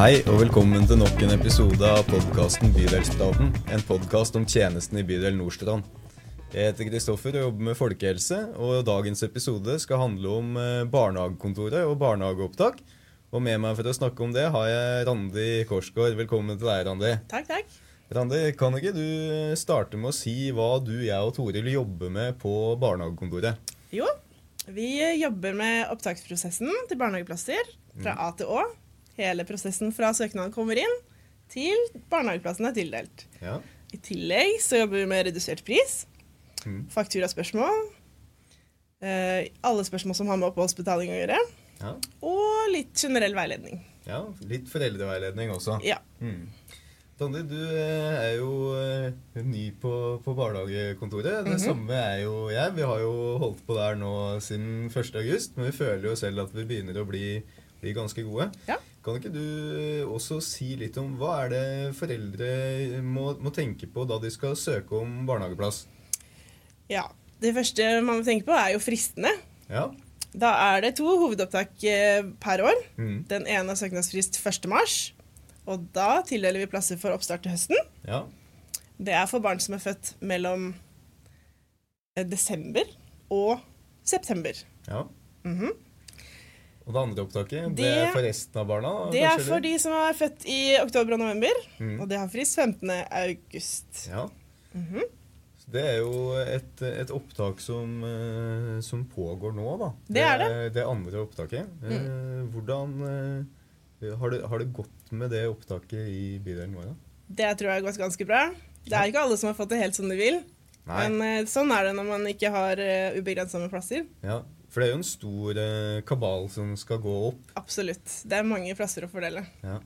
Hei og velkommen til nok en episode av podkasten Bydelspraten. En podkast om tjenesten i bydel Nordstrand. Jeg heter Kristoffer og jobber med folkehelse, og dagens episode skal handle om eh, barnehagekontoret og barnehageopptak. Og med meg for å snakke om det har jeg Randi Korsgaard. Velkommen til deg, Randi. Takk, takk. Randi, kan ikke du starte med å si hva du, jeg og Toril jobber med på barnehagekontoret? Jo, vi jobber med opptaksprosessen til barnehageplasser fra A til Å. Hele prosessen fra søknaden kommer inn til barnehageplassen er tildelt. Ja. I tillegg så jobber vi med redusert pris, Mm. fakturaspørsmål, eh, alle spørsmål som har med oppholdsbetaling å gjøre, Ja. og litt generell veiledning. ja. Litt foreldreveiledning også. Ja. Mm. Tandi, du eh, er jo eh, ny på, på barnehagekontoret. Det Mhm. samme er jo jeg. Vi har jo holdt på der nå siden 1. august, men vi føler jo selv at vi begynner å bli, bli ganske gode. Ja. Kan ikke du eh, også si litt om hva er det foreldre må, må tenke på da de skal søke om barnehageplass? ja. Det første man må tenke på, er jo fristene. Ja. Da er det to hovedopptak eh, per år. Mm. Den ene har søknadsfrist 1. mars, og da tildeler vi plasser for oppstart til høsten. Ja. Det er for barn som er født mellom eh, desember og september. ja. Mhm. Og det andre opptaket, det, Det- er for resten av barna? Det er for de som er født i oktober og november, Mm. og det har frist 15. august. Ja. Mm Så Det er jo et, et opptak som, eh, som pågår nå, da. Det er det. Det andre opptaket. Mm. Hvordan eh, har, det, har det gått med det opptaket i bydelen vår? da? Det tror jeg har gått ganske bra. Det er ikke alle som har fått det helt som de vil, Nei. men eh, sånn er det når man ikke har ubegrensa med plasser. Ja, For det er jo en stor eh, kabal som skal gå opp. Absolutt. Det er mange plasser å fordele. Ja.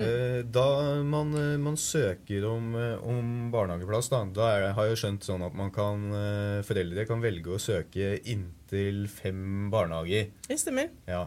Mm. Da man, eh, man søker om, eh, om barnehageplass, da, da er har jeg skjønt sånn at man kan, eh, foreldre kan velge å søke inntil fem barnehager. Det stemmer. Ja.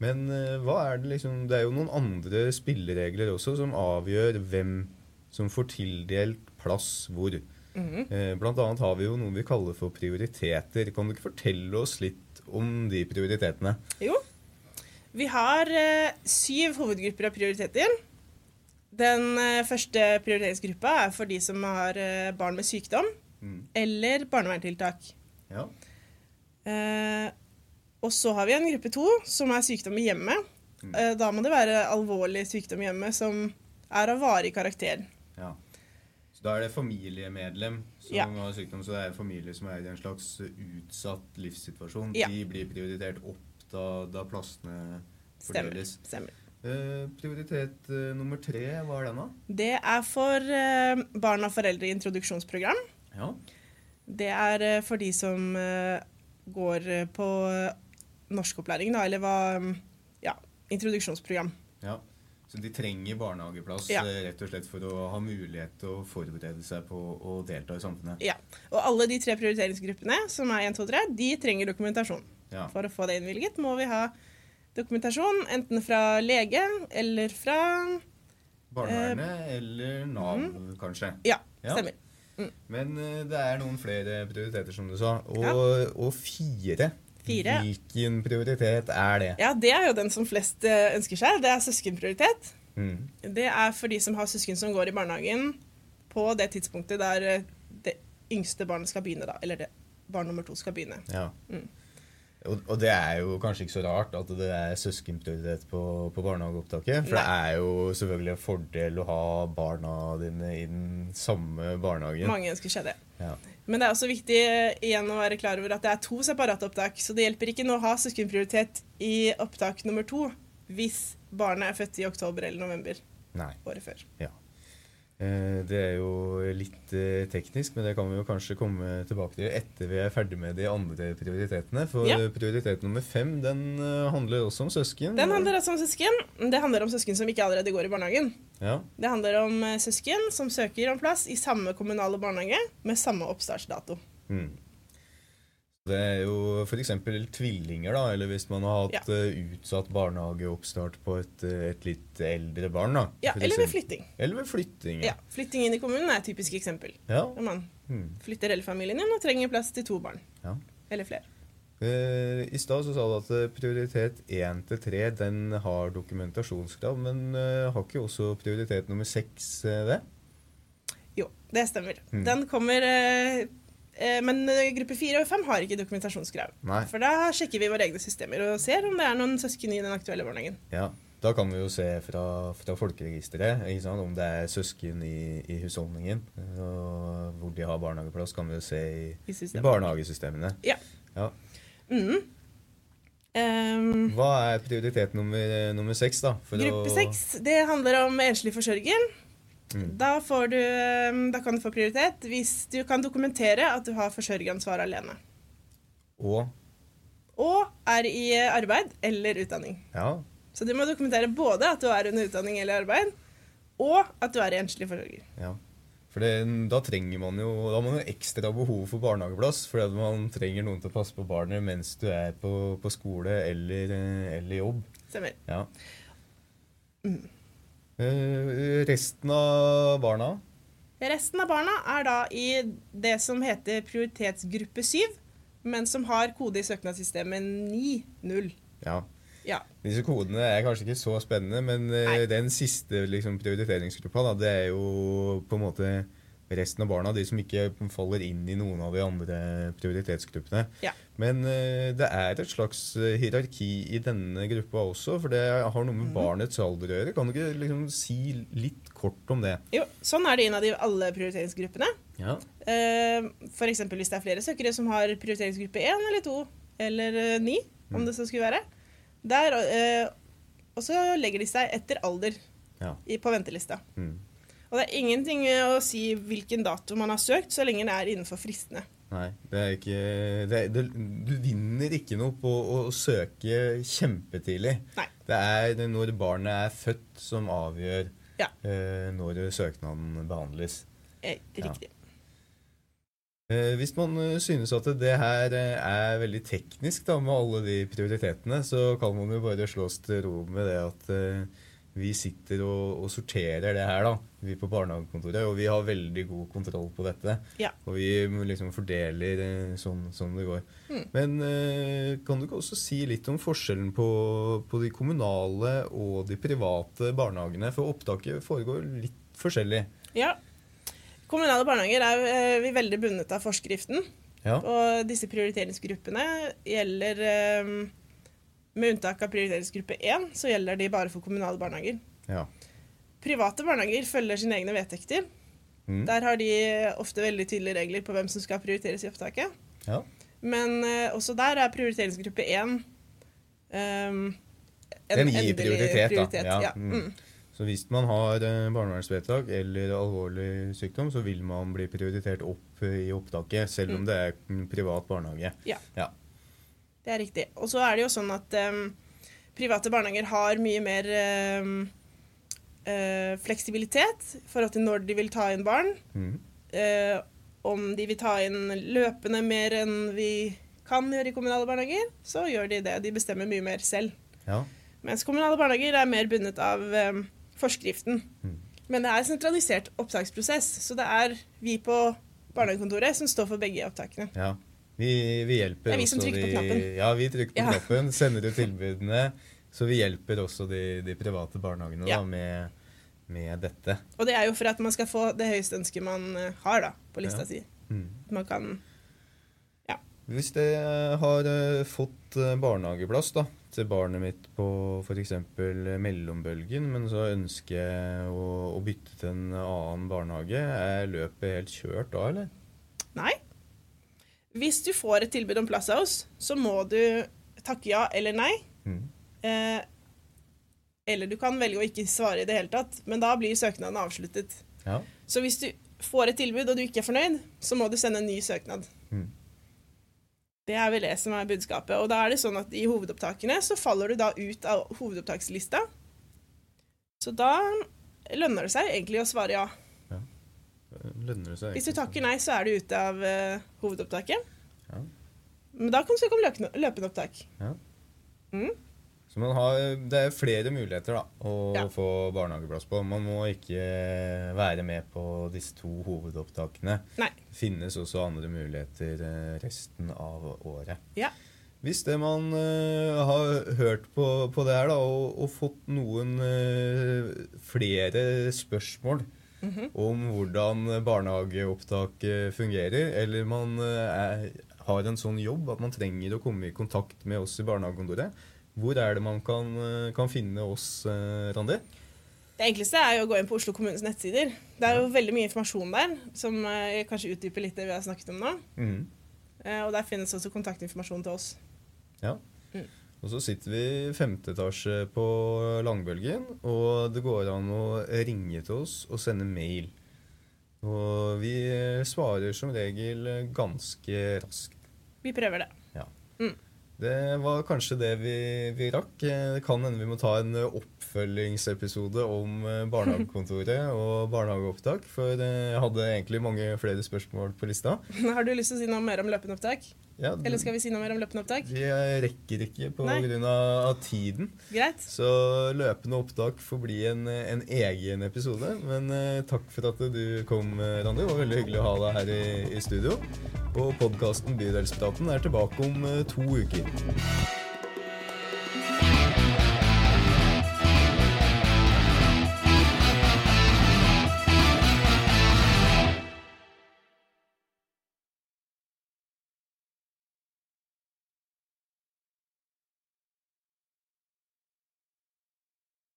Men eh, hva er det liksom Det er jo noen andre spilleregler også som avgjør hvem som får tildelt plass hvor. Eh, Blant annet har vi jo noe vi kaller for prioriteter. Kan du ikke fortelle oss litt om de prioritetene? Jo. Vi har eh, syv hovedgrupper av prioriteter. Den eh, første prioriteringsgruppa er for de som har barn med sykdom Mm. eller barnevernstiltak. Ja. Eh, og så har vi en gruppe to, som er sykdom i hjemmet. Mm. Eh, da må det være alvorlig sykdom i hjemmet som er av varig karakter. ja. Da er det familiemedlem som Ja. har sykdom, så det er familie som er i en slags utsatt livssituasjon. Ja. De blir prioritert opp da, da plassene fordeles. Stemmer. Eh, prioritet eh, nummer tre, hva er den da? Det er for eh, barn av foreldre i introduksjonsprogram. Ja. Det er eh, for de som eh, går eh, på norskopplæring, da, eller hva Ja, introduksjonsprogram. Ja, Så de trenger barnehageplass Ja. eh, rett og slett for å ha mulighet til å forberede seg på å delta i samfunnet? Ja. Og alle de tre prioriteringsgruppene, som er 1, 2, 3, de trenger dokumentasjon. Ja. For å få det innvilget må vi ha dokumentasjon enten fra lege eller fra Barnevernet eller Nav, kanskje. Ja, stemmer. Men eh, det er noen flere prioriteter, som du sa. Og, og fire. Fire. Hvilken prioritet er det? Ja, det er jo den som flest eh, ønsker seg. Det er søskenprioritet. Mm. Det er for de som har søsken som går i barnehagen på det tidspunktet der eh, det yngste barnet skal begynne, da. Eller det barn nummer to skal begynne. Ja. Mm. Og, og det er jo kanskje ikke så rart at det er søskenprioritet på, på barnehageopptaket. For det er jo selvfølgelig en fordel å ha barna dine i den samme barnehagen. Mange ønsker seg det. Ja. Men det er også viktig eh, igjen å være klar over at det er to separate opptak. Så det hjelper ikke nå å ha søskenprioritet i opptak nummer to hvis barnet er født i oktober eller november Nei. året før. Ja. Eh, Det er jo litt eh, teknisk, men det kan vi jo kanskje komme tilbake til etter vi er ferdig med de andre prioritetene. For Ja. prioritet nummer fem den eh, handler også om søsken. Den handler også om søsken. Det handler om søsken som ikke allerede går i barnehagen. Ja. Det handler om søsken som søker om plass i samme kommunale barnehage med samme oppstartsdato. Mm. Det er jo f.eks. tvillinger, da, eller hvis man har hatt eh, utsatt barnehageoppstart på et, eh, et litt eldre barn. da. Ja, eller ved flytting. Eller ved flytting. Ja, Flytting inn i kommunen er et typisk eksempel. ja. Når man Mm. flytter hele familien inn og trenger plass til to barn. Ja. Eller flere. Uh, I stad så sa du at prioritet 1 til 3 den har dokumentasjonskrav, men uh, har ikke også prioritet nummer 6 eh, det? Jo, det stemmer. Mm. Den kommer Men eh, gruppe 4 og 5 har ikke dokumentasjonskrav. Nei. For da sjekker vi våre egne systemer og ser om det er noen søsken i den aktuelle barnehagen. Ja, Da kan vi jo se fra, fra folkeregisteret om det er søsken i, i husholdningen. eh, Og hvor de har barnehageplass, kan vi jo se i, I i barnehagesystemene. Ja. Ja. Mm. Um, Hva er prioritet nummer, nummer 6, da? For gruppe seks 6 det handler om enslig forsørger. Mm. Da, får du, ehm, da kan du få prioritet hvis du kan dokumentere at du har forsørgeransvar alene. Og Og er i arbeid eller utdanning. Ja. Så du må dokumentere både at du er under utdanning eller arbeid, og at du er enslig forsørger. ja. For det, da trenger man jo Da har man jo ekstra behov for barnehageplass. Fordi at man trenger noen til å passe på barnet mens du er på, på skole eller, eh, eller jobb. Stemmer. Ja. Mm. Eh, resten av barna Resten av barna er da i det som heter prioritetsgruppe 7, men som har kode i søknadssystemet 9.0. Ja. Ja. Disse kodene er kanskje ikke så spennende, men eh, Nei. den siste liksom, prioriteringsgruppa, da, det er jo på en måte resten av barna, de som ikke faller inn i noen av de andre prioritetsgruppene. Ja. Men eh, det er et slags eh, hierarki i denne gruppa også, for det har noe med Mhm. barnets alder å gjøre. Kan du ikke liksom si litt kort om det? Jo, sånn er det innad i alle prioriteringsgruppene. Ja. Eh, eksempel hvis det er flere søkere som har prioriteringsgruppe 1 eller 2 eller 9, om Mm. det så skulle være. Der, og så legger de seg etter alder Ja. i, på ventelista. Mm. Og det er ingenting å si hvilken dato man har søkt, så lenge det er innenfor fristene. Nei, det er ikke det, er- det, Du vinner ikke noe på å søke kjempetidlig. Nei. Det er når barnet er født som avgjør Ja. eh, når søknaden behandles. Eh, Ja. Riktig. Eh, hvis man eh, synes at det her eh, er veldig teknisk da, med alle de prioritetene, så kan man jo bare slås til ro med det at eh, vi sitter og, og sorterer det her, da, vi på barnehagekontoret, og vi har veldig god kontroll på dette. Ja. Og vi liksom fordeler eh, sånn, sånn det går. Mm. Men eh, kan du ikke også si litt om forskjellen på, på de kommunale og de private barnehagene? For opptaket foregår litt forskjellig. Ja. Kommunale barnehager er eh, vi veldig bundet av forskriften. Ja. Og disse prioriteringsgruppene gjelder eh, Med unntak av prioriteringsgruppe 1, så gjelder de bare for kommunale barnehager. ja. Private barnehager følger sine egne vedtekter. Mm. Der har de ofte veldig tydelige regler på hvem som skal prioriteres i opptaket. ja. Men uh, også der er prioriteringsgruppe 1 um, Den gir prioritet, da. Ja, Ja. mm. Mm. Så hvis man har eh, barnevernsvedtak eller alvorlig sykdom, så vil man bli prioritert opp i opptaket, selv om Mm. det er privat barnehage. Det er riktig. Og så er det jo sånn at um, private barnehager har mye mer um, uh, fleksibilitet i forhold til når de vil ta inn barn. Mm. Uh, om de vil ta inn løpende mer enn vi kan gjøre i kommunale barnehager, så gjør de det. De bestemmer mye mer selv. Ja. Mens kommunale barnehager er mer bundet av um, forskriften. Mm. Men det er en sentralisert opptaksprosess, så det er vi på barnehagekontoret som står for begge opptakene. ja. Vi, vi hjelper Det er vi som trykker trykker på knappen. Ja, vi trykker på Ja. knappen, sender ut tilbudene. Så vi hjelper også de, de private barnehagene Ja. da, med, med dette. Og det er jo for at man skal få det høyeste ønsket man eh, har da, på lista Ja. si. Mm. Man kan Hvis jeg har eh, fått eh, barnehageplass da, til barnet mitt på f.eks. mellombølgen, men så ønsker jeg å, å bytte til en annen barnehage, er løpet helt kjørt da, eller? Hvis du får et tilbud om plass av oss, så må du takke ja eller nei. Mm. Eh, eller du kan velge å ikke svare i det hele tatt, men da blir søknaden avsluttet. Ja. Så hvis du får et tilbud og du ikke er fornøyd, så må du sende en ny søknad. Mm. Det er vel det som er budskapet. Og da er det sånn at i hovedopptakene så faller du da ut av hovedopptakslista. Så da lønner det seg egentlig å svare ja. Lønner det seg? Hvis du takker nei, så er du ute av uh, hovedopptaket. Ja. Men da kan du søke om løpende, løpende opptak. Ja. Mm. Så man har, det er flere muligheter da, å Ja. få barnehageplass på. Man må ikke være med på disse to hovedopptakene. Nei. Det finnes også andre muligheter eh, resten av året. Ja. Hvis det man uh, har hørt på, på det her da, og, og fått noen uh, flere spørsmål om hvordan barnehageopptak eh, fungerer, eller man eh, er, har en sånn jobb at man trenger å komme i kontakt med oss i barnehagekontoret, hvor er det man kan, eh, kan finne oss, Randi? Det enkleste er jo å gå inn på Oslo kommunes nettsider. Det er jo veldig mye informasjon der, som kanskje utdyper litt det vi har snakket om nå. Eh, Og der finnes også kontaktinformasjon til oss. Ja. Mm. Og så sitter vi i femte etasje på Langbølgen, og det går an å ringe til oss og sende mail. Og vi svarer som regel ganske raskt. Vi prøver det. Det var kanskje det vi, vi rakk. Det kan hende vi må ta en oppfølgingsepisode om eh, barnehagekontoret og barnehageopptak, for eh, jeg hadde egentlig mange flere spørsmål på lista. Har du lyst til å si noe mer om løpende opptak? Ja, Eller skal vi si noe mer om løpende opptak? Vi rekker ikke av tiden. Greit. Så løpende opptak får bli en, en egen episode. Men eh, takk for at du kom, eh, Randi. Det var veldig hyggelig å ha deg her i, i studio. Og podkasten Bydelspraten er tilbake om eh, to uker.